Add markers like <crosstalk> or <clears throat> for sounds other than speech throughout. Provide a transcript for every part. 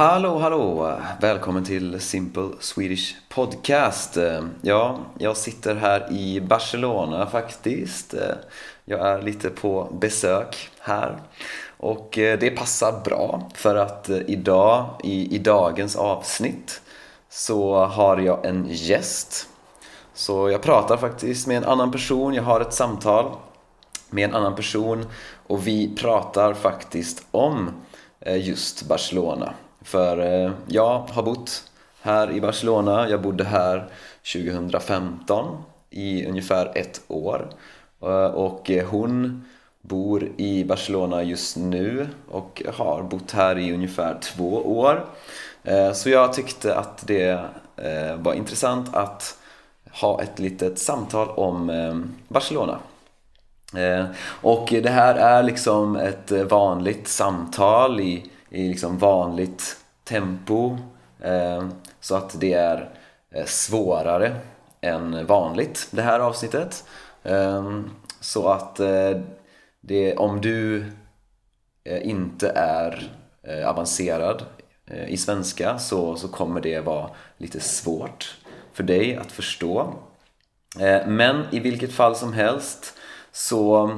Hallå, hallå! Välkommen till Simple Swedish Podcast. Ja, jag sitter här i Barcelona faktiskt. Jag är lite på besök här. Och eh, det passar bra för att eh, idag, i, i dagens avsnitt, så har jag en gäst. Så jag pratar faktiskt med en annan person, jag har ett samtal med en annan person och vi pratar faktiskt om eh, just Barcelona. För eh, jag har bott här i Barcelona. Jag bodde här 2015 i ungefär ett år. Eh, och eh, hon bor i Barcelona just nu och har bott här i ungefär två år. Eh, så jag tyckte att det var intressant att ha ett litet samtal om Barcelona. Och det här är liksom ett vanligt samtal i i liksom vanligt tempo eh, så att det är eh, svårare än vanligt det här avsnittet. Eh, så att det, om du inte är avancerad i svenska så, så kommer det vara lite svårt för dig att förstå. Men i vilket fall som helst så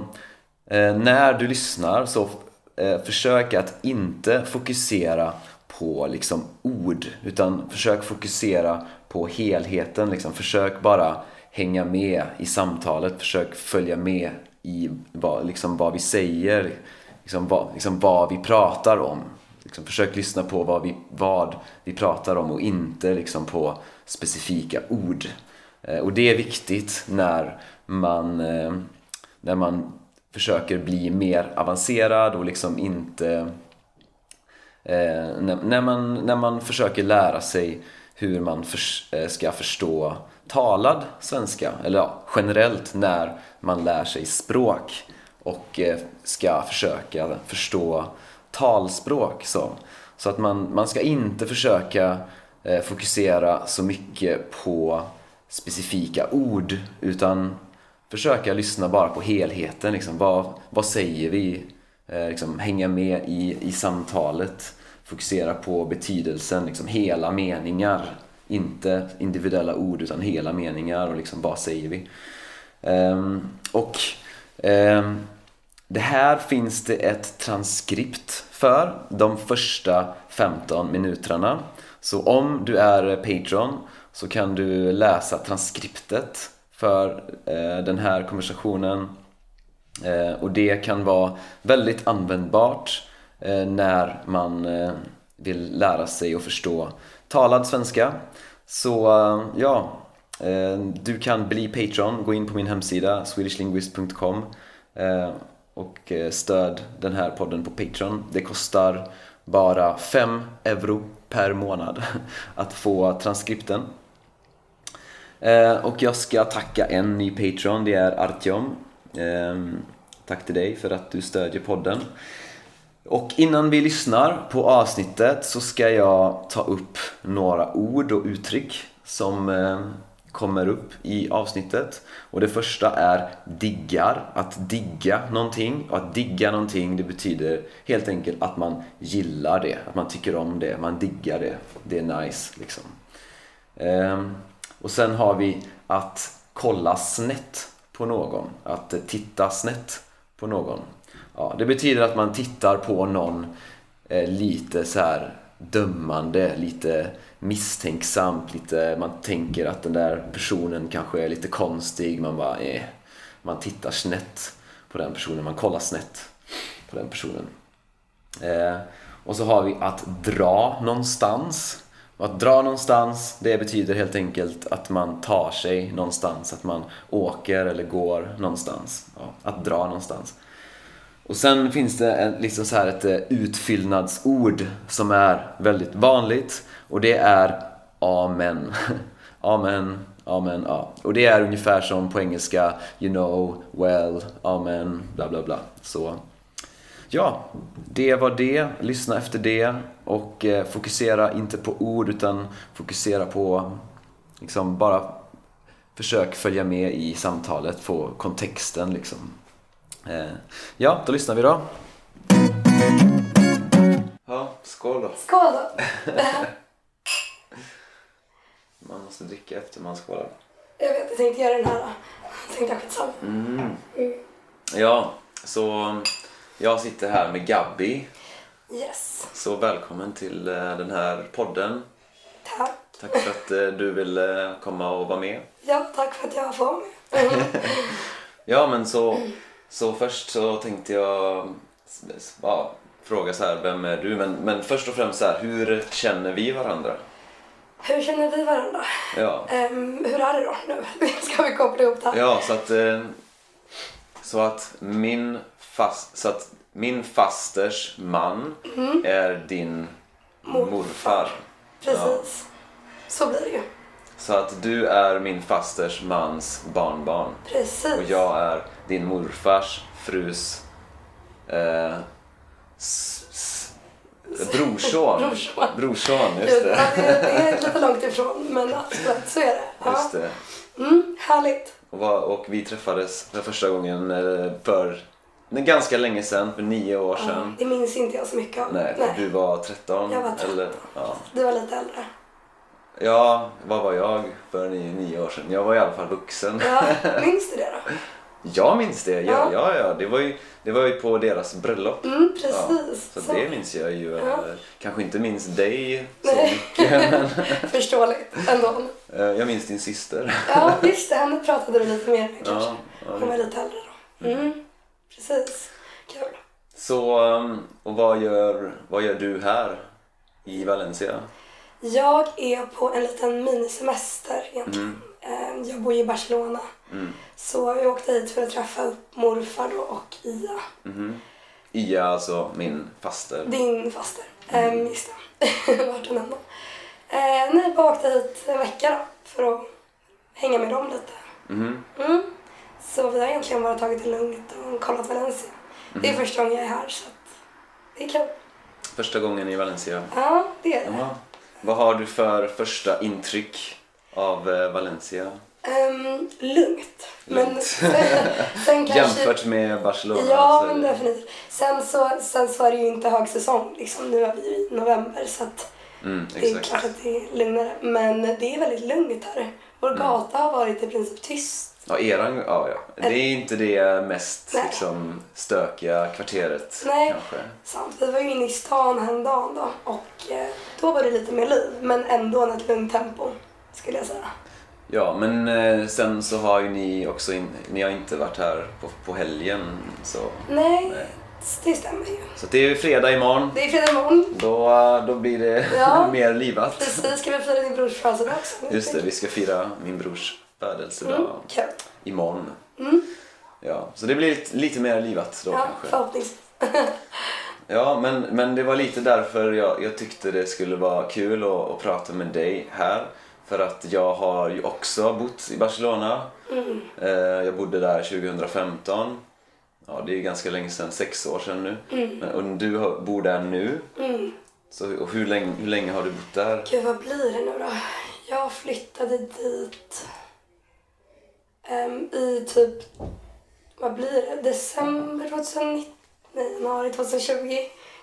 när du lyssnar så eh, försök att inte fokusera på liksom ord utan försök fokusera på helheten. Liksom. Försök bara hänga med i samtalet, försök följa med i vad, liksom, vad vi säger, liksom, vad, liksom, vad vi pratar om. Liksom, försök lyssna på vad vi, vad vi pratar om och inte liksom, på specifika ord. Eh, och det är viktigt när man, eh, när man försöker bli mer avancerad och liksom inte eh, när, när, man, när man försöker lära sig hur man för, eh, ska förstå talad svenska eller ja, generellt när man lär sig språk och eh, ska försöka förstå talspråk så, så att man, man ska inte försöka eh, fokusera så mycket på specifika ord utan försöka lyssna bara på helheten. Liksom. Vad, vad säger vi? Eh, liksom, hänga med i, i samtalet. Fokusera på betydelsen, liksom, hela meningar. Inte individuella ord utan hela meningar och liksom, vad säger vi? Um, och um, det här finns det ett transkript för de första 15 minuterna. Så om du är Patreon så kan du läsa transkriptet för eh, den här konversationen eh, och det kan vara väldigt användbart eh, när man eh, vill lära sig och förstå talad svenska. Så eh, ja, eh, du kan bli Patreon, gå in på min hemsida swedishlinguist.com och stöd den här podden på Patreon. Det kostar bara 5 euro per månad <laughs> att få transkripten Eh, och jag ska tacka en ny Patreon, det är Artyom. Ehm, tack till dig för att du stödjer podden. Och innan vi lyssnar på avsnittet så ska jag ta upp några ord och uttryck som eh, kommer upp i avsnittet. Och det första är diggar, att digga någonting. Och att digga någonting det betyder helt enkelt att man gillar det, att man tycker om det, man diggar det. Det är nice liksom. Ehm, och sen har vi att kolla snett på någon. Att titta snett på någon. Ja, det betyder att man tittar på någon eh, lite så här dömande, lite misstänksamt, lite, man tänker att den där personen kanske är lite konstig, man bara eh, man tittar snett på den personen, man kollar snett på den personen. Eh, och så har vi att dra någonstans. Och att dra någonstans, det betyder helt enkelt att man tar sig någonstans, att man åker eller går någonstans. Ja, att dra någonstans. Och sen finns det en, liksom så här ett eh, utfyllnadsord som är väldigt vanligt och det är Amen. <laughs> amen, amen, ja. Och det är ungefär som på engelska You know, well, amen, bla bla bla. Så ja, det var det. Lyssna efter det och eh, fokusera inte på ord utan fokusera på liksom bara försök följa med i samtalet, få kontexten liksom. Eh, ja, då lyssnar vi då. Ja, skål då. Skål då! <laughs> Man måste dricka efter man skålar. jag vet, jag tänkte göra den här. Jag tänkte skitsamma. Mm. Ja, så jag sitter här med Gabby. Yes. Så välkommen till eh, den här podden. Tack. Tack för att eh, du ville komma och vara med. Ja, tack för att jag får vara med. Mm. <laughs> Ja, men så, så först så tänkte jag ja, fråga så här, vem är du? Men, men först och främst så här, hur känner vi varandra? Hur känner vi varandra? Ja, Ehm, hur är det då nu? <laughs> Ska vi koppla ihop det här? ja så att eh, så att min fast, så att min fasters man är din Morfar. morfar. Precis. Så blir det ju. Så att du är min fasters mans barnbarn. Precis. Och jag är din morfars frus eh, brorson. <laughs> Brorson. Brorson, just Ja, det. det, det är lite <laughs> långt ifrån, men absolut, så är det. Ja. Just det. Mm, härligt. Och, och vi träffades för första gången för ganska länge sedan, för nio år Ja, sedan. det minns inte jag så mycket av. Nej, för du var 13. Jag var 13. Eller, ja. Du var lite äldre. ja, vad var jag för nio, nio år sedan? Jag var i alla fall vuxen. Ja, minns du det då? <laughs> Jag minns det, ja, Ja. ja, ja. Det, var ju, det var ju på deras bröllop. Mm, Ja, precis. så, Så. det minns jag ju. Ja. eh, Kanske inte minns dig så Nej. mycket, <laughs> Förståeligt ändå. eh, jag minns din syster. Ja, just det. Henne pratade du lite mer med kanske. Ja, ja, Hon var lite äldre då. Mm, precis. Kul. Så, um, och vad gör, vad gör du här i Valencia? Jag är på en liten minisemester egentligen. Eh, Jag bor ju i Barcelona. Mm. Så jag åkte hit för att träffa upp morfar då och Ia, Mhm. Ia, alltså min faster. din faster. Mm. Just det, <laughs> vart den ändå. Eh, nej, bara åkte hit en vecka då för att hänga med dem lite. Mhm. Mm. Så vi har egentligen bara tagit det lugnt och kollat Valencia. Det är Mhm. första gången jag är här så att det är kul. Första gången i Valencia. Ja, det är det. Jaha. Vad har du för första intryck av eh, Valencia? Ehm, lugnt. Men Lugnt. sen, sen <laughs> kanske... Jämfört med Barcelona? Ja, men definitivt. Sen så, sen så är det ju inte högsäsong. Liksom. Nu är vi i november så att Mm, det är klart att det är lugnare. Men det är väldigt lugnt här. Vår Mm. gata har varit i princip tyst. Ja, eran, ja, ja. Det är inte det mest Nej. liksom, stökiga kvarteret Nej. kanske. Sant. Vi var ju inne i stan häromdagen då och eh, då var det lite mer liv. Men ändå ett lugnt tempo skulle jag säga. Ja, men eh, sen så har ju ni också, in, ni har inte varit här på, på helgen. Så, Nej, Nej. det stämmer ju. så det är fredag imorgon. Det är fredag imorgon. Då, då blir det Ja. <laughs> mer livat. Precis, ska vi fira din brors födelsedag också? Just det, vi ska fira min brors födelsedag Mm, kul. imorgon. Mm. Ja, så det blir lite, lite mer livat då Ja, kanske. förhoppningsvis. <laughs> Ja, men, men det var lite därför jag, jag tyckte det skulle vara kul att, att prata med dig här. För att jag har ju också bott i Barcelona. Mm. Eh, jag bodde där 2015. Ja, det är ganska länge sedan, sex år sedan nu. Men, och du har, bor där nu. Mm. Så, och hur, länge, hur länge har du bott där? Gud, vad blir det nu då? Jag flyttade dit ehm, i typ, vad blir det, december 2019? Nej, januari 2020.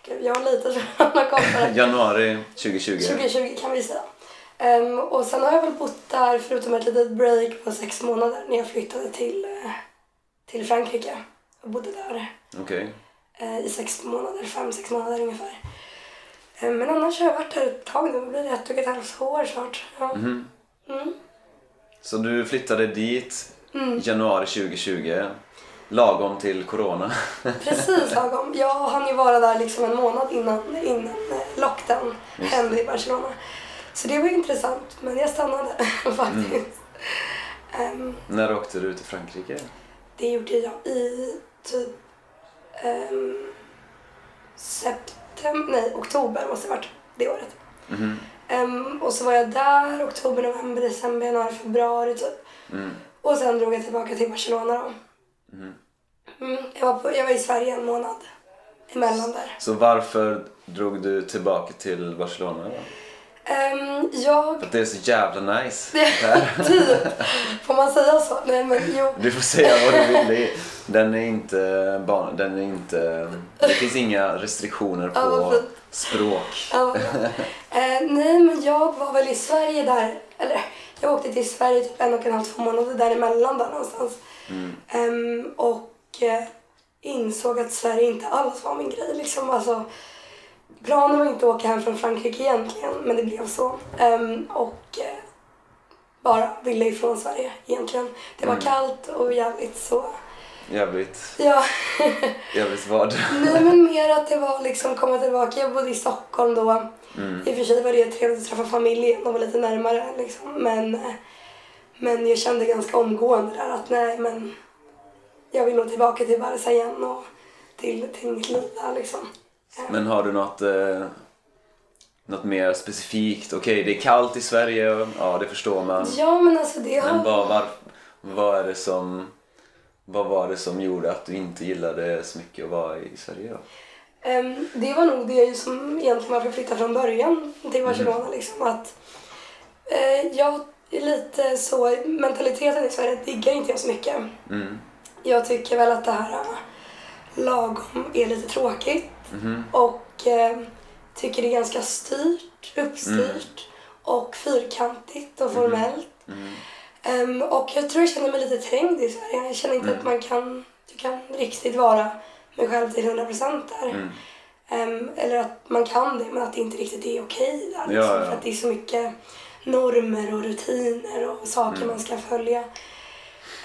Gud, jag har lite <laughs> på det. <laughs> Januari 2020. 2020 kan vi säga. Ehm, och sen har jag väl bott där förutom ett litet break på sex månader när jag flyttade till, eh, till Frankrike. Jag bodde där Okej. eh, i sex månader, fem, sex månader ungefär. Eh, men annars har jag varit här ett tag nu, det blir ett och ett halvt år snart. Ja. Mhm. Mm. Så du flyttade dit Mm. januari 2020. Lagom till corona. <laughs> Precis lagom. Jag hann ju vara där liksom en månad innan, innan eh, lockdown Just hände i Barcelona. Så det var intressant, men jag stannade <laughs> faktiskt. Ehm, När åkte du till Frankrike? det gjorde jag i typ um, september, nej oktober måste det varit det året. Mhm. Ehm, och så var jag där oktober, november, december, januari, februari typ. Mm. Och sen drog jag tillbaka till Barcelona då. Mhm. Mm, jag, var på, jag var i Sverige en månad emellan där. Så varför drog du tillbaka till Barcelona då? Ehm, jag... För att det är så jävla nice. <laughs> typ. Får man säga så? Nej men jo. Du får säga vad du vill. Det är- Den är inte barn, den är inte... Det finns inga restriktioner Ja, på fint. språk. Ja, eh, nej men jag var väl i Sverige där, eller jag åkte till Sverige typ en och en halv, två månader däremellan där någonstans. Ehm, och eh, insåg att Sverige inte alls var min grej liksom. Alltså, planen var inte att åka hem från Frankrike egentligen, men det blev så. Ehm, och eh, bara ville ifrån Sverige egentligen. Det var kallt och jävligt så, Jävligt, ja. <laughs> jävligt vad. Nej men mer att det var liksom komma tillbaka. Jag bodde i Stockholm då. I och för sig var det trevligt att träffa familjen och vara lite närmare liksom. Men, eh, men jag kände ganska omgående där att nej men jag vill nog tillbaka till Barca igen och till, till mitt liv där liksom. Men har du något, eh, något mer specifikt? Okej, det är kallt i Sverige, ja det förstår man. Ja men alltså det Men har... vad, var, vad är det som... Vad var det som gjorde att du inte gillade så mycket att vara i Sverige då? Ehm, det var nog det som egentligen varför jag flyttade från början till Barcelona. Liksom, att, eh, jag är lite så, mentaliteten i Sverige diggar inte jag så mycket. Mm. Jag tycker väl att det här äh, lagom är lite tråkigt Mhm. och eh, tycker det är ganska styrt, uppstyrt och fyrkantigt och formellt. Mm. Ehm, och jag tror jag känner mig lite trängd i Sverige. Jag känner inte att man kan, du kan riktigt vara mig själv till 100% där. Mm. Ehm, eller att man kan det men att det inte riktigt är okej där. Liksom, Ja, ja. För att det är så mycket normer och rutiner och saker Mm. man ska följa.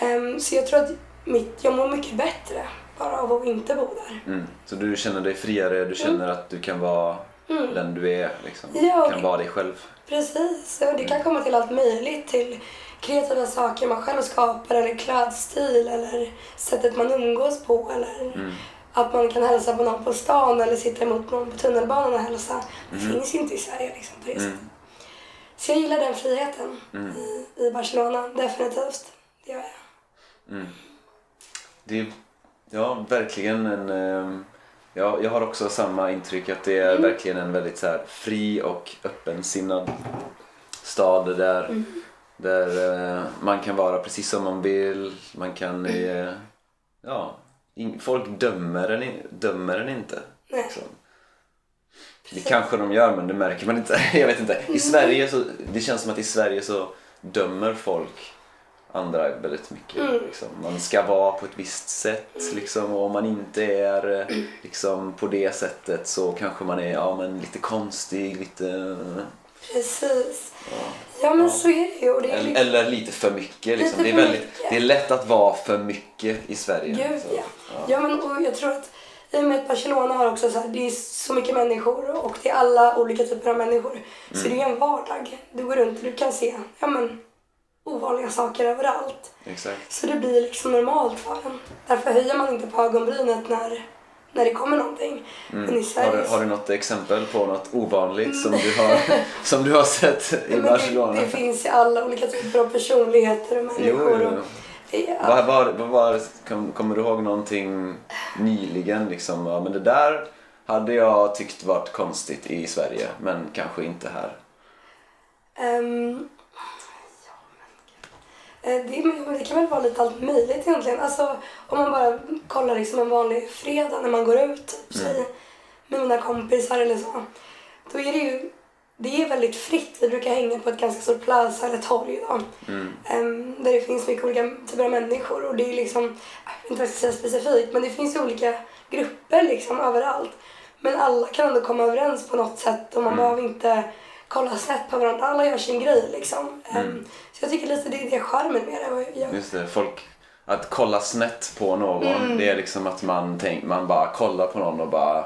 Ehm, så jag tror att mitt, jag mår mycket bättre bara av att inte bo där. Mm. Så du känner dig friare, du känner att du kan vara den du är liksom. Ja, kan vara dig själv. Precis, och det kan komma till allt möjligt. Till kreativa saker man själv skapar eller klädstil eller sättet man umgås på eller att man kan hälsa på någon på stan eller sitta emot någon på tunnelbanan och hälsa. Det finns ju inte i Sverige liksom, på det sättet. Så jag gillar den friheten i, i Barcelona, definitivt. Det gör jag. Det är ja, verkligen en... Eh, ja, jag har också samma intryck att det är verkligen en väldigt så här, fri och öppensinnad stad där, där eh, man kan vara precis som man vill. Man kan... Eh, ja, folk dömer en, dömer en inte. Liksom. Det kanske de gör men det märker man inte. <laughs> Jag vet inte. I Sverige så, det känns som att i Sverige så dömer folk andra väldigt mycket. Liksom. Man ska vara på ett visst sätt liksom, och om man inte är eh, liksom, på det sättet så kanske man är ja, men lite konstig, lite... Precis. Ja, men så är det ju. Det är Eller, liksom, eller lite för mycket. Liksom. Lite det, är väldigt, mycket. det är lätt att vara för mycket i Sverige. Gud Så, ja. ja. men, och jag tror att i och med att Barcelona har också så här, det är så mycket människor och det är alla olika typer av människor. Så det är en vardag. Du går runt och du kan se ja, men, ovanliga saker överallt. Exakt. Så det blir liksom normalt för en. Därför höjer man inte på ögonbrynet när, när det kommer någonting. Men i Sverige... Mm. Har, du- har du något exempel på något ovanligt som du har, <laughs> som du har sett i men Barcelona? det, det finns ju alla olika typer av personligheter och människor. jo, jo. Vad var, vad var, kom, kommer du ihåg någonting nyligen? Liksom, ja, men det där hade jag tyckt varit konstigt i Sverige, men kanske inte här. Ja, Eh, det, men det kan väl vara lite allt möjligt egentligen. Alltså, om man bara kollar liksom en vanlig fredag när man går ut typ, säg, med mina kompisar eller så. Då är det ju det är väldigt fritt. Vi brukar hänga på ett ganska stort plaza eller torg då. Ehm, där det finns mycket olika typer av människor. Och det är liksom, jag vet inte vad jag ska säga specifikt, men det finns olika grupper liksom överallt. Men alla kan ändå komma överens på något sätt och man behöver inte kolla snett på varandra. Alla gör sin grej liksom. Ehm, så jag tycker lite det är det charmen med det. Jag, Just det, folk, att kolla snett på någon, det är liksom att man, tänk, man bara kollar på någon och bara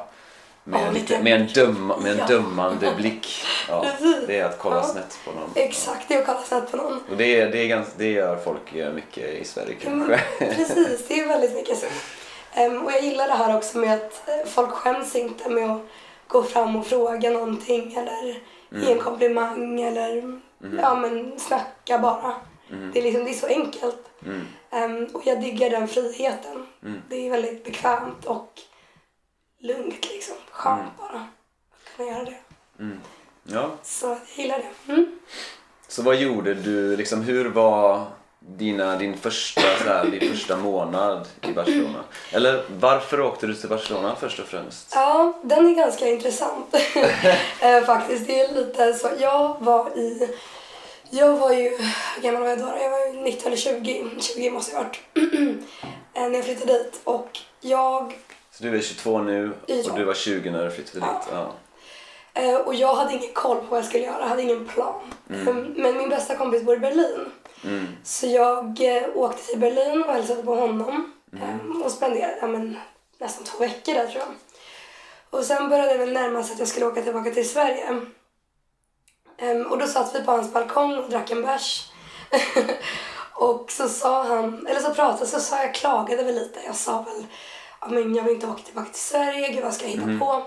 med, Ja, en, lite- med, en, döma, med en Ja. dömande <laughs> blick. Ja, det är att kolla Ja. snett på någon. Exakt, det är att kolla snett på någon. Och det, är, det, är ganska, det gör folk eh, mycket i Sverige Mm, kanske. Precis, det är väldigt mycket så. Ehm, och jag gillar det här också med att eh, folk skäms inte med att gå fram och fråga någonting eller ge en komplimang eller ja, men snacka bara. Det, är liksom, det är så enkelt. Ehm, och jag diggar den friheten. Det är väldigt bekvämt och lugnt liksom. Skönt bara att kunna göra det. Ja. Så jag gillar det. Mm. Så vad gjorde du, liksom hur var dina, din, första, så här, din första månad i Barcelona? Eller varför åkte du till Barcelona först och främst? Ja, den är ganska intressant <laughs> Eh, faktiskt. Det är lite så. Jag var i... Jag var ju... Hur gammal var jag då? Jag var ju 19 eller 20. 20 måste jag ha varit. <clears throat> Eh, när jag flyttade dit. Och jag... Så du är 22 nu Ja. och du var 20 när du flyttade Ja. dit? Ja. eh, Och jag hade ingen koll på vad jag skulle göra. Jag hade ingen plan. Eh, Men min bästa kompis bor i Berlin. Mm. Så jag eh, åkte till Berlin och hälsade på honom. Eh, och spenderade ja, men, nästan två veckor där tror jag. Och sen började det närma sig att jag skulle åka tillbaka till Sverige. Ehm, och då satt vi på hans balkong och drack en bärs. <laughs> och så sa han, eller så pratade så sa jag, klagade väl lite. Jag sa väl, ja men jag vill inte åka tillbaka till Sverige, gud vad ska jag hitta på?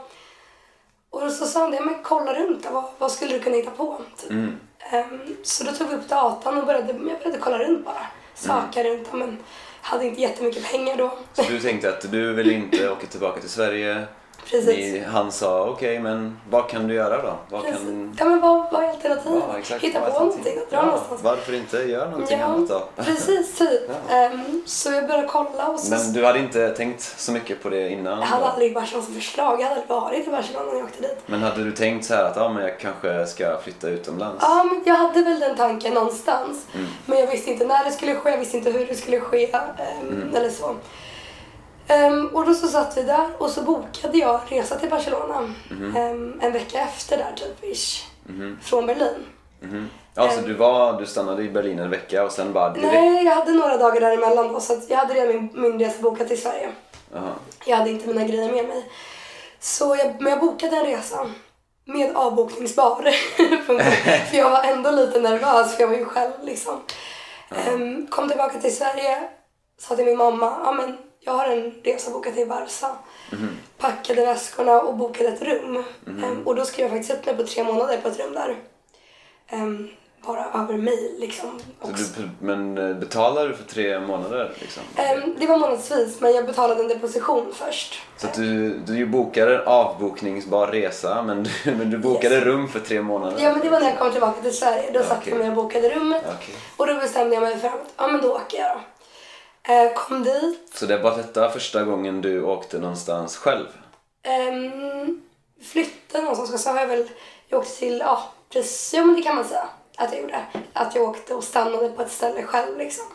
Och så sa han det, men kolla runt vad, vad skulle du kunna hitta på? Typ. Mm. Ehm, så då tog vi upp datan och började, jag började kolla runt bara. Söka runt, ja, men hade inte jättemycket pengar då. Så du tänkte att du vill inte åka tillbaka till Sverige? Precis. Ni, han sa okej, men vad kan du göra då? Vad Precis. kan... Ja men vad, vad är alternativet? Ja, exakt. Hitta på någonting och dra Ja, någonstans. Varför inte göra någonting annat då? precis typ. <laughs> Ja. Ehm, så jag började kolla och så... Men du hade inte tänkt så mycket på det innan? Jag hade då? aldrig Barcelona som förslag. Jag hade aldrig varit i Barcelona när jag åkte dit. Men hade du tänkt så här att ja, men jag kanske ska flytta utomlands? Ja, men jag hade väl den tanken någonstans. Mm. Men jag visste inte när det skulle ske, jag visste inte hur det skulle ske. ehm, Mm. Eller så. Ehm, och då så satt vi där och så bokade jag resa till Barcelona Mhm. ehm, en vecka efter där typ ish. Mhm. Från Berlin. Mhm. Ja, så du, var, du stannade i Berlin en vecka och sen bara direkt... Nej, jag hade några dagar däremellan då så jag hade redan min, min resa bokad till Sverige. Jaha. Jag hade inte mina grejer med mig. Så jag, men jag bokade en resa med avbokningsbar. <laughs> för jag var ändå lite nervös för jag var ju själv liksom. Ehm, kom tillbaka till Sverige, sa till min mamma, ja men jag har en resa bokad till Barca. Packade väskorna och bokade ett rum. Ehm, och då skrev jag faktiskt upp mig på tre månader på ett rum där. Ehm, bara över mail liksom. Du, men eh, betalar du för tre månader liksom? Ehm, det var månadsvis men jag betalade en deposition först. Så du, du bokade en avbokningsbar resa men du, <laughs> men du bokade Yes. rum för tre månader? Ja men det var när jag kom tillbaka till Sverige. Då Ja, satt jag med och bokade rummet. Okej. Och då bestämde jag mig för att ja, men då åker jag då. Eh, kom dit. Så det var detta första gången du åkte någonstans själv? Um, flyttade någonstans. Så har jag väl jag åkte till, ja precis, ja men det kan man säga att jag gjorde. Att jag åkte och stannade på ett ställe själv liksom.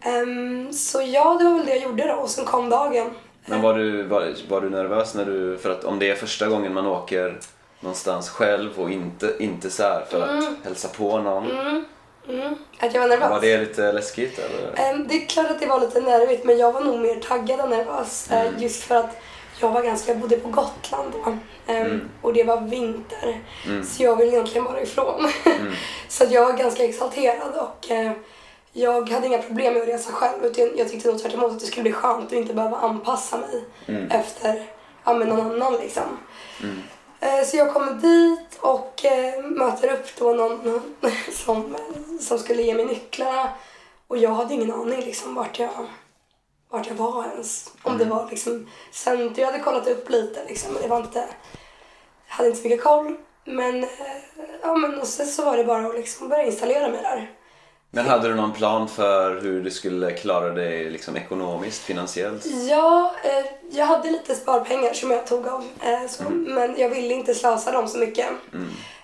Ehm, så ja, det var väl det jag gjorde då. Och sen kom dagen. Men var du, var, var du nervös när du, för att om det är första gången man åker någonstans själv och inte, inte så här för att hälsa på någon. Mm, mm, att jag var nervös. Var det lite läskigt eller? Ehm, Det är klart att det var lite nervigt men jag var nog mer taggad än nervös. eh, Just för att jag var ganska, jag bodde på Gotland då. Ehm, Och det var vinter. Så jag ville egentligen bara ifrån. <laughs> så att jag var ganska exalterad och eh, jag hade inga problem med att resa själv. Utan jag tyckte nog tvärt emot att det skulle bli skönt att inte behöva anpassa mig efter ja, någon annan liksom. Eh, Så jag kommer dit och eh, möter upp då någon <laughs> som, som skulle ge mig nycklarna. Och jag hade ingen aning liksom vart jag, vart jag var ens. Om det var liksom center. Jag hade kollat upp lite liksom men det var inte, jag hade inte så mycket koll. Men, eh, ja, men och sen så var det bara att liksom börja installera mig där. Men hade du någon plan för hur du skulle klara dig liksom ekonomiskt, finansiellt? Ja, eh, jag hade lite sparpengar som jag tog av. Eh, så, Men jag ville inte slösa dem så mycket.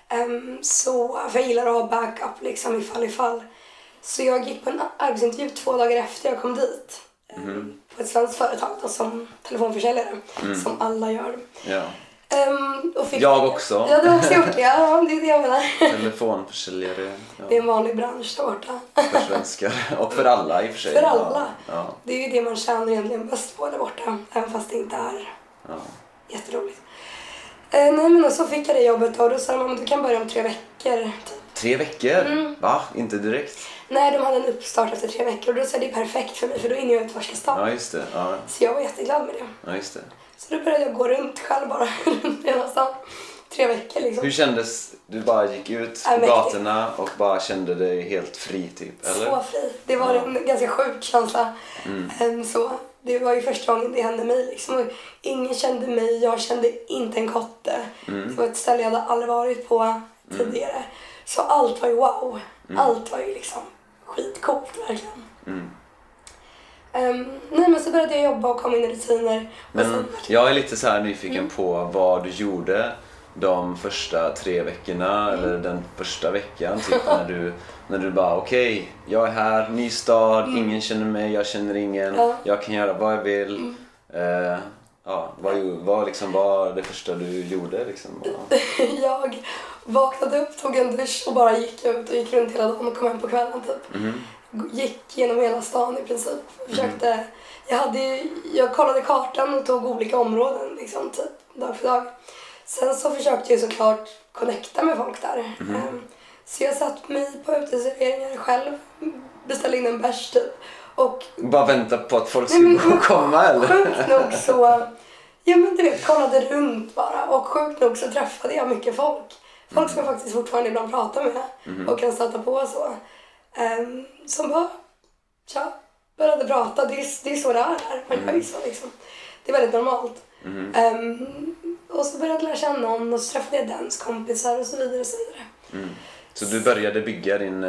Ehm, så, för jag gillar att ha backup liksom ifall ifall. Så jag gick på en arbetsintervju två dagar efter jag kom dit. ehm, På ett svenskt företag då, som telefonförsäljare. Som alla gör. Ja. Fick Jag också. Ja, du har också gjort det. Ja, det är det jag menar. <laughs> Telefonförsäljare. Det är Ja, en vanlig bransch där borta. för svenskar. Och för alla i och för sig. För alla. Ja. Ja. Det är ju det man tjänar egentligen bäst på där borta. Även fast det inte är ja. Jätteroligt. Eh, nej men så fick jag det jobbet och då sa de att du kan börja om tre veckor. Typ. Tre veckor? Mm. Va? Inte direkt? Nej, de hade en uppstart efter tre veckor och då sa jag det är perfekt för mig för då hinner jag utforska stan. Ja, just det. Ja, Så jag var jätteglad med det. ja just det. Så då började jag gå runt själv bara runt hela stan. Tre veckor liksom. Hur kändes Du bara gick ut på mäktigt. gatorna och bara kände dig helt fri typ, eller? Så fri. Det var Ja. Mm. en ganska sjuk känsla. Ehm, så. Det var ju första gången det hände mig. Liksom. Ingen kände mig, jag kände inte en kotte. Mm. Det var ett ställe jag hade aldrig varit på tidigare. Så allt var ju wow. Mm. Allt var ju liksom skitcoolt verkligen. Mm. Ehm, nej men så började jag jobba och kom in i rutiner. Men sen, jag är lite så här nyfiken Mm. på vad du gjorde de första tre veckorna Mm. eller den första veckan typ när du, när du bara okej, jag är här, ny stad, ingen känner mig, jag känner ingen, Mm. Ja. Mm. jag kan göra vad jag vill. Eh, ja, vad, vad liksom var det första du gjorde liksom? <laughs> Jag vaknade upp, tog en dusch och bara gick ut och gick runt hela dagen och kom hem på kvällen typ. Mhm. Gick genom hela stan i princip. Försökte, jag, hade, jag kollade kartan och tog olika områden liksom, typ, dag för dag. Sen så försökte jag såklart connecta med folk där. Ehm, Så jag satt mig på uteserveringar själv, beställde in en bärs typ. Och Bara vänta på att folk skulle komma eller? Sjukt nog så, <laughs> ja men du vet, kollade runt bara och sjukt nog så träffade jag mycket folk. Folk som jag faktiskt fortfarande ibland pratar med och kan stöta på så. Um, som bara, tja, började prata. Det är, det är så det är här. Man gör ju så liksom. Det är väldigt normalt. Ehm, och så började jag lära känna någon och så träffade jag dens kompisar och så vidare och så vidare. Så du började bygga din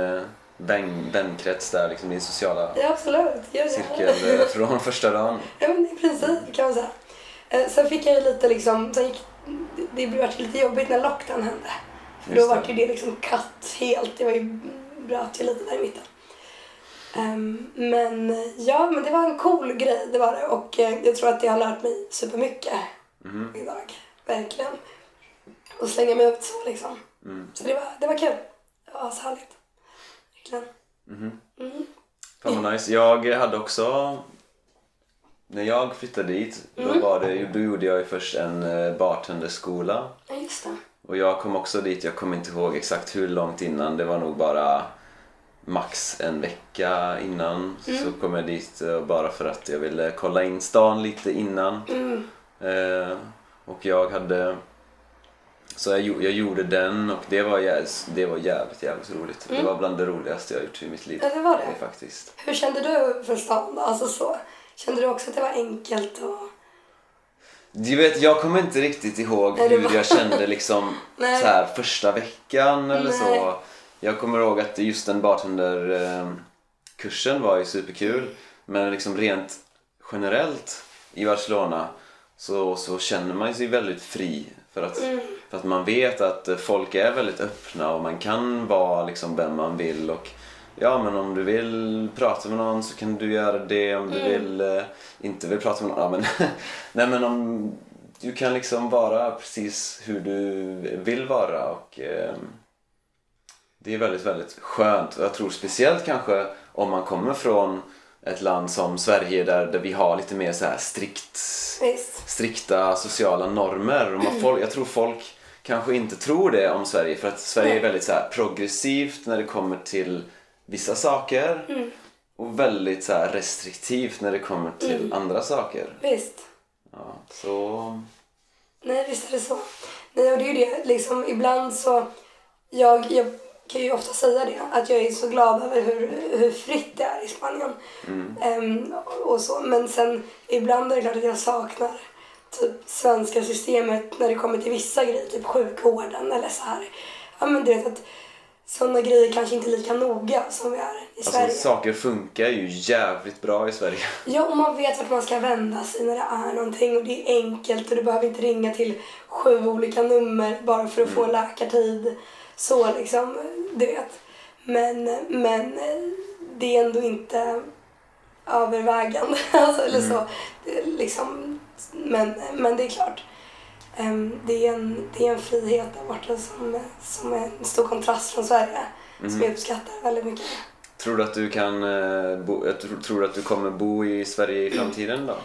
vän, vänkrets där, liksom din sociala Ja absolut, det. cirkel eh, från <laughs> första dagen? Ja men i princip kan man säga. Eh, sen fick jag ju lite liksom, sen gick, det, blev lite jobbigt när lockdown hände. För då det. var ju det liksom katt helt, det var ju, bröt ju lite där i mitten. Ehm, men ja, men det var en cool grej, det var det. Och eh, jag tror att det har lärt mig supermycket Mhm. idag. Verkligen. Och slänga mig ut så liksom. Mm. Så det var, det var kul. Det var så härligt. Verkligen. Mhm. Mm. Fan vad nice. Jag hade också... När jag flyttade dit, Mm. då, var det, då gjorde jag ju först en eh, bartenderskola. Ja, just det. Och jag kom också dit, jag kommer inte ihåg exakt hur långt innan. Det var nog bara max en vecka innan. Mm. Så kom jag dit eh, bara för att jag ville kolla in stan lite innan. Mm. Eh, och jag hade... Så jag, jag gjorde den och det var, jä- det var jävligt, jävligt roligt. Det var bland det roligaste jag gjort i mitt liv. Mm. Ja, det var det. Faktiskt. Hur kände du för stan då? Alltså så. Kände du också att det var enkelt och... Du vet, jag kommer inte riktigt ihåg hur jag kände liksom <laughs> så här, första veckan eller Nej. så. Jag kommer ihåg att just den bartenderkursen var ju superkul. Men liksom rent generellt i Barcelona så, så känner man sig väldigt fri. För att, Mm. för att man vet att folk är väldigt öppna och man kan vara liksom vem man vill. Och Ja men om du vill prata med någon så kan du göra det. Om du Mm. vill eh, inte vill prata med någon. Ja, men, <laughs> nej men om du kan liksom vara precis hur du vill vara. Och eh, Det är väldigt väldigt skönt. Jag tror speciellt kanske om man kommer från ett land som Sverige där, där vi har lite mer så här strikt Visst. strikta sociala normer. Och man, folk, jag tror folk kanske inte tror det om Sverige för att Sverige är Nej. väldigt så här progressivt när det kommer till vissa saker Mm. och väldigt så här restriktivt när det kommer till andra saker. Visst. Ja, så... Nej, visst är det så. Nej, och det är ju det, liksom ibland så... Jag, jag kan ju ofta säga det, att jag är så glad över hur, hur fritt det är i Spanien. Ehm, och så. Men sen ibland är det klart att jag saknar typ svenska systemet när det kommer till vissa grejer, typ sjukvården eller så här. Ja men du vet att sådana grejer kanske inte är lika noga som vi är i Alltså, Sverige. saker funkar ju jävligt bra i Sverige. <laughs> Ja, och man vet vart man ska vända sig när det är någonting och det är enkelt och du behöver inte ringa till sju olika nummer bara för att få läkartid. Så liksom, du vet. Men, men det är ändå inte övervägande. <laughs> alltså, eller så. Det är liksom, men, men det är klart. Ehm, det, är en, det är en frihet där borta som, som är en stor kontrast från Sverige. Som jag uppskattar väldigt mycket. Tror du att du kan eh, bo, tror, tror att du kommer bo i Sverige i framtiden då?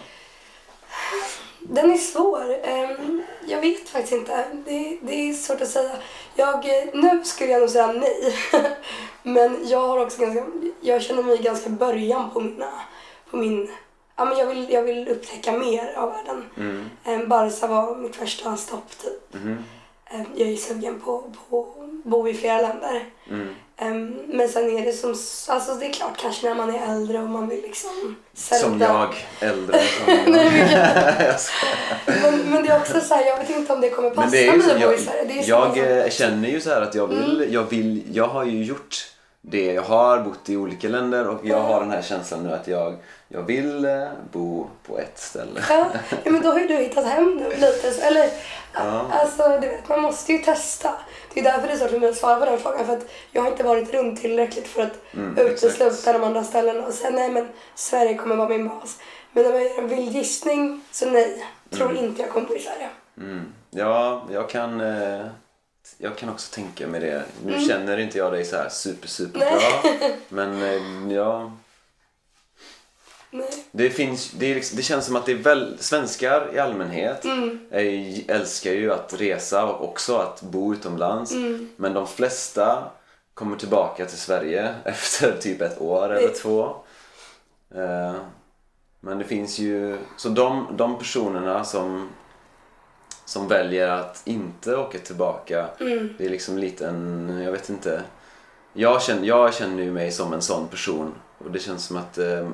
Den är svår. Ehm, Jag vet faktiskt inte. Det, det är svårt att säga. Jag, nu skulle jag nog säga nej. <laughs> Men jag har också ganska, jag känner mig ganska i början på mina, på min, ja men jag vill, jag vill upptäcka mer av världen. Mm. Ehm, Barca var mitt första stopp typ. Ehm, Jag är sugen på, på bo i flera länder. Mm. Ehm, men sen är det som, alltså det är klart kanske när man är äldre och man vill liksom Som sälja- jag, äldre. Som <laughs> jag. Nej, men- Jag men, det är också så här, jag vet inte om det kommer passa mig att bo i jag, Sverige. Jag eh, känner ju så här att jag vill, Mm. jag vill, jag har ju gjort det. Jag har bott i olika länder och jag har den här känslan nu att jag, jag vill eh, bo på ett ställe. Ja, men då har ju du hittat hem nu lite. Så, eller, Ja. alltså, du vet, man måste ju testa. Det är därför det är mig att svara på den frågan. För att jag har inte varit runt tillräckligt för att Mm, utesluta exakt. de andra ställena och säga nej men Sverige kommer vara min bas. Men om jag gör en vild gissning så nej. Tror inte jag kommer bo i Sverige. Mm. Ja, jag kan, eh, jag kan också tänka mig det. Nu Mm. känner inte jag dig så här super, super bra. Men eh, ja, Nej. det, finns, det, är liksom, det känns som att det är väl, svenskar i allmänhet Mm. är, älskar ju att resa och också att bo utomlands. Mm. Men de flesta kommer tillbaka till Sverige <laughs> efter typ ett år eller Det- två. Eh, Men det finns ju, så de, de personerna som, som väljer att inte åka tillbaka, Mm. det är liksom lite en, jag vet inte. Jag känner, jag känner ju mig som en sån person och det känns som att, eh,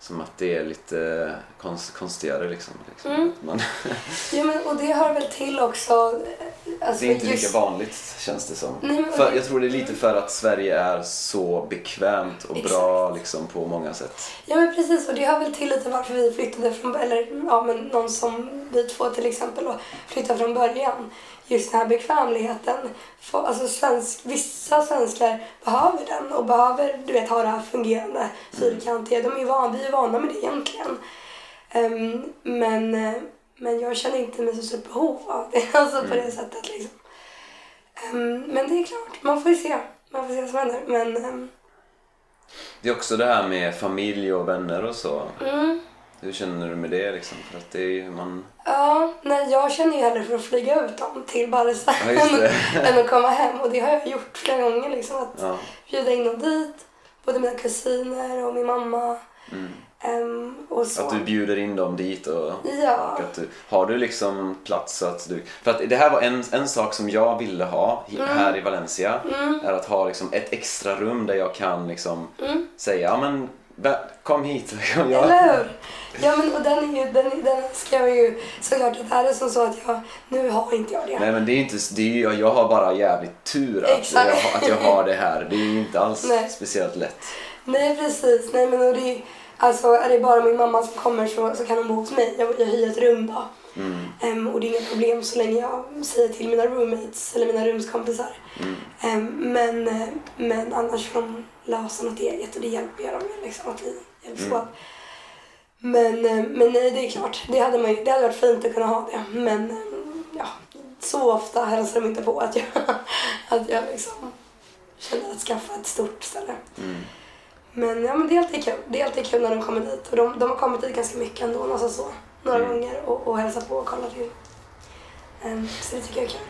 som att det är lite konst, konstigare liksom. liksom. Mm. Man, <laughs> Ja, men, och det hör väl till också. eh, Alltså, det är inte just- lika vanligt känns det som. Nej, men- För, jag tror det är lite för att Sverige är så bekvämt och bra liksom, på många sätt. Ja men precis och det hör väl till lite varför vi flyttade från, eller ja men någon som vi två till exempel då, flyttade från början. Just den här bekvämligheten. För, alltså svensk, vissa svenskar behöver den och behöver du vet ha det här fungerande fyrkantiga. De är van, vi är vana med det egentligen. Ehm, men, eh, men jag känner inte mig så stort behov av det. <laughs> Alltså på det sättet liksom. Ehm, men det är klart, man får ju se. Man får se vad som händer. Men ehm, Det är också det här med familj och vänner och så. mm. Hur känner du med det liksom? För att det är ju man... Ja, nej, jag känner ju hellre för att flyga ut dem till Barca Ja, <laughs> än att komma hem. Och det har jag gjort flera gånger. Liksom, att Ja. bjuda in dem dit. Både mina kusiner och min mamma. Mm. Och så. Att du bjuder in dem dit och... Ja. och att du, har du liksom plats så att du... För att det här var en, en sak som jag ville ha Mm. här i Valencia. Är att ha liksom ett extra rum där jag kan liksom Mm. säga ja men kom hit. <laughs> Jag, Eller hur? Ja, men och den, är ju, den, den ska jag ju... Såklart att här är som så att jag... Nu har inte jag det. Nej men det är inte, det är, ju- jag har bara jävligt tur att jag, att jag har det här. Det är ju inte alls Nej. speciellt lätt. Nej, precis. Nej, men och det är, alltså, är det bara min mamma som kommer så, så kan hon bo hos mig. Jag, jag hyr ett rum då. Mm. Ehm, och det är inga problem så länge jag säger till mina roommates eller mina rumskompisar. Mm. Ehm, men, eh, men annars får de lösa något eget och det hjälper jag dem med. Liksom, att vi hjälps Mm. åt. Men, eh, men nej, det är klart. Det hade, man, det hade varit fint att kunna ha det. Men eh, ja, så ofta hälsar de inte på att jag, <laughs> att jag liksom känner att skaffa ett stort ställe. Mm. Men, ja, men det är alltid kul. Det är alltid kul när de kommer dit. Och de, de har kommit dit ganska mycket ändå. Alltså så, några Mm. gånger och, och hälsat på och kollat in. Ehm, så det tycker jag är kul.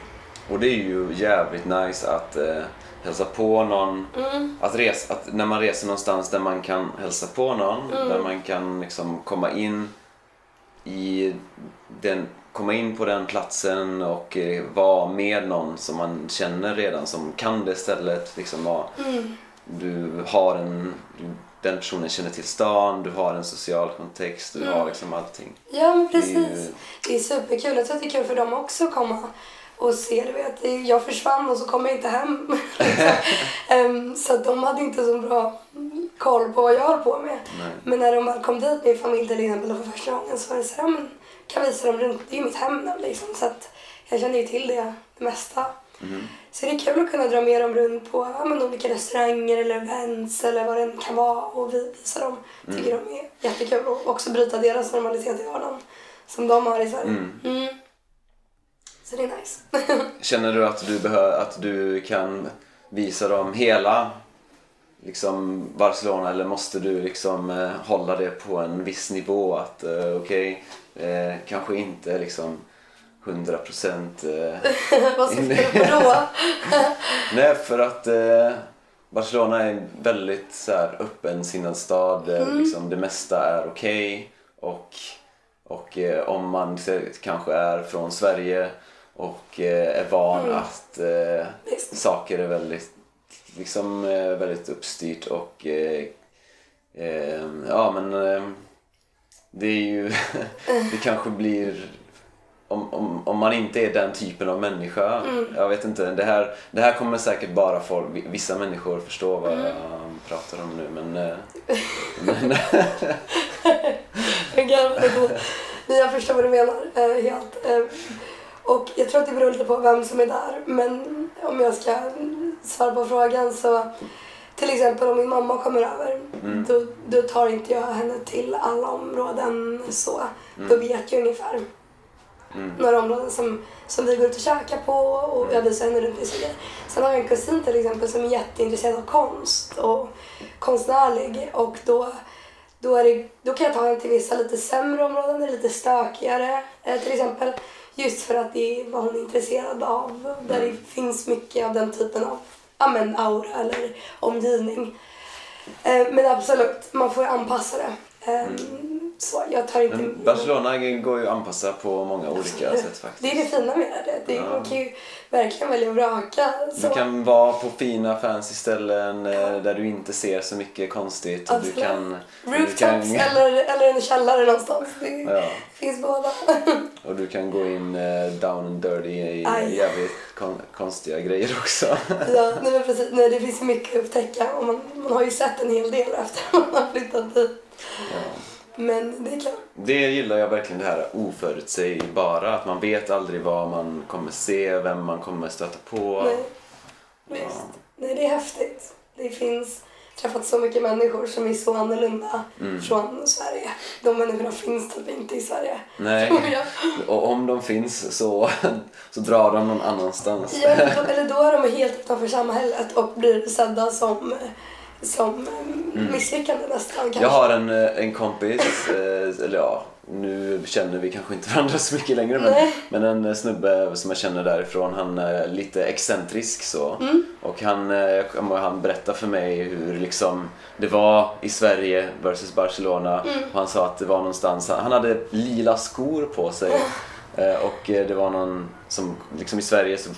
Och det är ju jävligt nice att eh, hälsa på någon. Mm. Att, resa, att när man reser någonstans där man kan hälsa på någon. Mm. Där man kan liksom komma in i den komma in på den platsen och eh, vara med någon som man känner redan som kan det stället. Liksom, vara, Mm. du har en, den personen känner till stan, du har en social kontext, du Mm. har liksom allting. Ja, men Det är precis. Det är superkul. Jag tror att det är kul för dem också att komma och se. Du Det- jag försvann och så kom jag inte hem. <laughs> Ehm, så att de hade inte så bra koll på vad jag höll på med. Nej. Men när de väl kom dit, min familj till exempel, för första gången så var det så här, men kan visa dem runt. Det är ju mitt hem nu liksom. Så att jag känner ju till det, det mesta. Mhm. Så det är kul att kunna dra med dem runt på ja, men olika restauranger eller events eller vad det än kan vara och vi- visa dem. Tycker de är jättekul och också bryta deras normalitet i vardagen som de har i Sverige. Mm. Så det är nice. <laughs> Känner du att du, att du kan visa dem hela liksom Barcelona eller måste du liksom eh, hålla det på en viss nivå? Att eh, okej, eh, kanske inte liksom 100 procent. Eh, <laughs> vad syftar du på då? <laughs> nej, för att eh, Barcelona är en väldigt så här, öppensinnad stad där Mm. liksom, det mesta är okej. och och eh, om man kanske är från Sverige och eh, är van Mm. att eh, saker är väldigt liksom eh, väldigt uppstyrt och eh, eh, ja men eh, det är ju, <laughs> det kanske blir om, om, om man inte är den typen av människa, jag vet inte, det här, det här kommer säkert bara folk, vissa människor förstå vad jag pratar om nu men, <laughs> men Jag jag förstår vad du menar helt. Och jag tror att det beror lite på vem som är där. Men om jag ska svara på frågan så till exempel om min mamma kommer över då, då tar inte jag henne till alla områden så. Då vet jag ungefär några områden som, som vi går ut och käkar på och jag visar henne runt vissa grejer. Sen har jag en kusin till exempel som är jätteintresserad av konst och konstnärlig och då då, är det, då kan jag ta henne till vissa lite sämre områden, lite stökigare eh, till exempel. Just för att det är vad hon är intresserad av. Där det finns mycket av den typen av ja, men, aura eller omgivning. Eh, men absolut, man får ju anpassa det. Eh, mm. Så jag tar inte... Men Barcelona går ju att anpassa på många olika sätt faktiskt. Det är det fina med det. det är, Man kan ju verkligen välja och vraka. Så. Du kan vara på fina fancy ställen eh, där du inte ser så mycket konstigt. Och du Absolut. kan, du Rooftops kan, eller, eller en källare någonstans. Det Ja. finns båda. <laughs> och du kan gå in eh, down and dirty i Aj. jävligt kon, konstiga grejer också. Ja, nej <laughs> men precis. Nej, det finns mycket att upptäcka och man, man har ju sett en hel del efter att man har flyttat dit. Ja. Men det klart. Det gillar jag verkligen det här oförutsägbara. Att man vet aldrig vad man kommer se, vem man kommer stöta på. Nej, visst. Nej, det är häftigt. Det finns träffat så mycket människor som är så annorlunda Mm. från Sverige. De människorna finns typ inte i Sverige. Nej, och om de finns så, så drar de någon annanstans. Ja, eller då- eller då är de helt utanför samhället och blir sedda som, som misslyckande nästan kanske. Mm. Jag har en, eh, en kompis, eh, eller ja, nu känner vi kanske inte varandra så mycket längre men, Nej. men en eh, snubbe som jag känner därifrån, han är lite excentrisk så. Mm. Och han, eh, han berättade för mig hur liksom det var i Sverige versus Barcelona. Mm. Och han sa att det var någonstans, han hade lila skor på sig. Eh, Och eh, det var någon som, liksom i Sverige så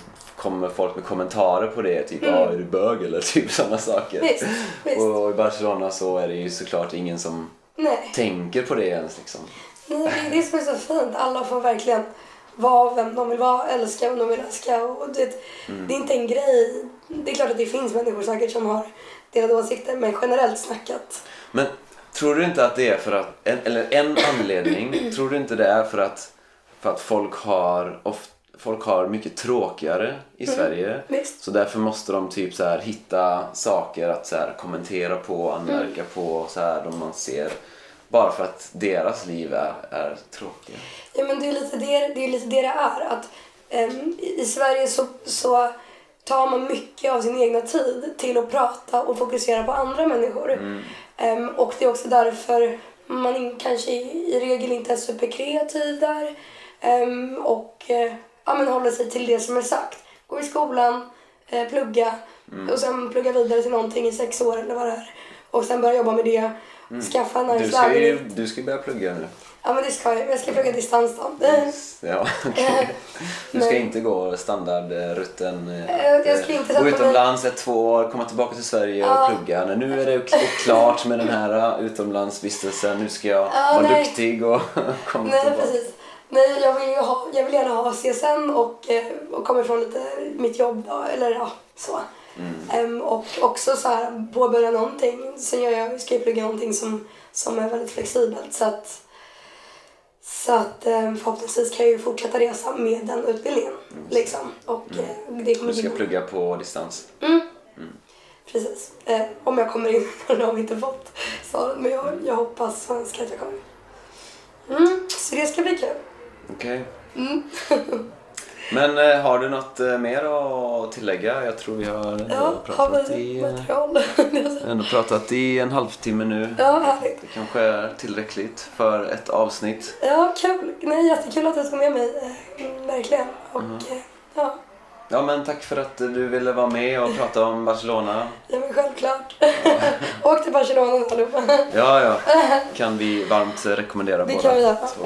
kommer folk med kommentarer på det, typ Mm. ah, är du bög eller <laughs> typ sådana saker. Visst, visst. Och i Barcelona så är det ju såklart ingen som Nej. tänker på det ens liksom. Nej, det är det som är så fint. Alla får verkligen vara vem de vill vara, älska vem de vill älska. Och det, Mm. det är inte en grej. Det är klart att det finns människor säkert som har delade åsikter, men generellt snackat. Men tror du inte att det är för att, eller en anledning, <clears throat> tror du inte det är för att, för att folk har oft, folk har mycket tråkigare i Sverige. Visst. Så därför måste de typ så här hitta saker att så här kommentera på, anmärka på så här de man ser. Bara för att deras liv är, är tråkiga. Ja, men det är lite det det är, lite det, det är. Att, ehm, i, Sverige så, så tar man mycket av sin egna tid till att prata och fokusera på andra människor. Ehm, och det är också därför man in, kanske i, i regel inte är superkreativ där. Ehm, och eh, ja, men håller sig till det som är sagt. Gå i skolan, eh, plugga och sen plugga vidare till någonting i sex år eller vad det är. Och sen börja jobba med det. Skaffa en Du nice ska ju lägenhet. du ska ju börja plugga nu. Ja men det ska jag. Jag ska plugga distans då. Ja, okej. Du ska Nej. inte gå standardrutten. Eh, jag ska inte Gå utomlands ett två år, komma tillbaka till Sverige Ja. och plugga. Nej, nu är det klart med den här utomlandsvistelsen. Nu ska jag Ja, vara nej. duktig och <laughs> komma Nej tillbaka. precis. Nej jag vill, ju ha, jag vill gärna ha CSN och, eh, och komma ifrån lite mitt jobb då. Eller ja, så. Ehm, och också så här påbörja någonting. Sen gör jag, ska jag plugga någonting som, som är väldigt flexibelt. Så att, så att eh, förhoppningsvis kan jag ju fortsätta resa med den utbildningen. Liksom. Och eh, det kommer Du ska gynna- plugga på distans. Mm. Precis. Eh, om jag kommer in. Det har vi inte fått svaret. Men jag, jag hoppas svenska att jag kommer in. Mm, så det ska bli kul. Okej. Mm. <laughs> Men eh, har du något eh, mer att tillägga? Jag tror vi har ändå, Ja, har pratat, vi i, eh, material? <laughs> ändå pratat i en halvtimme nu. ja, härligt. Det kanske är tillräckligt för ett avsnitt. Ja, kul. Nej, jättekul att du tog med mig. eh, mm, Verkligen. Och eh, ja, Ja men tack för att du ville vara med och prata om Barcelona. <laughs> ja men självklart. Åk till Barcelona allihopa. Ja, ja. Kan vi varmt rekommendera Det båda kan vi göra. två.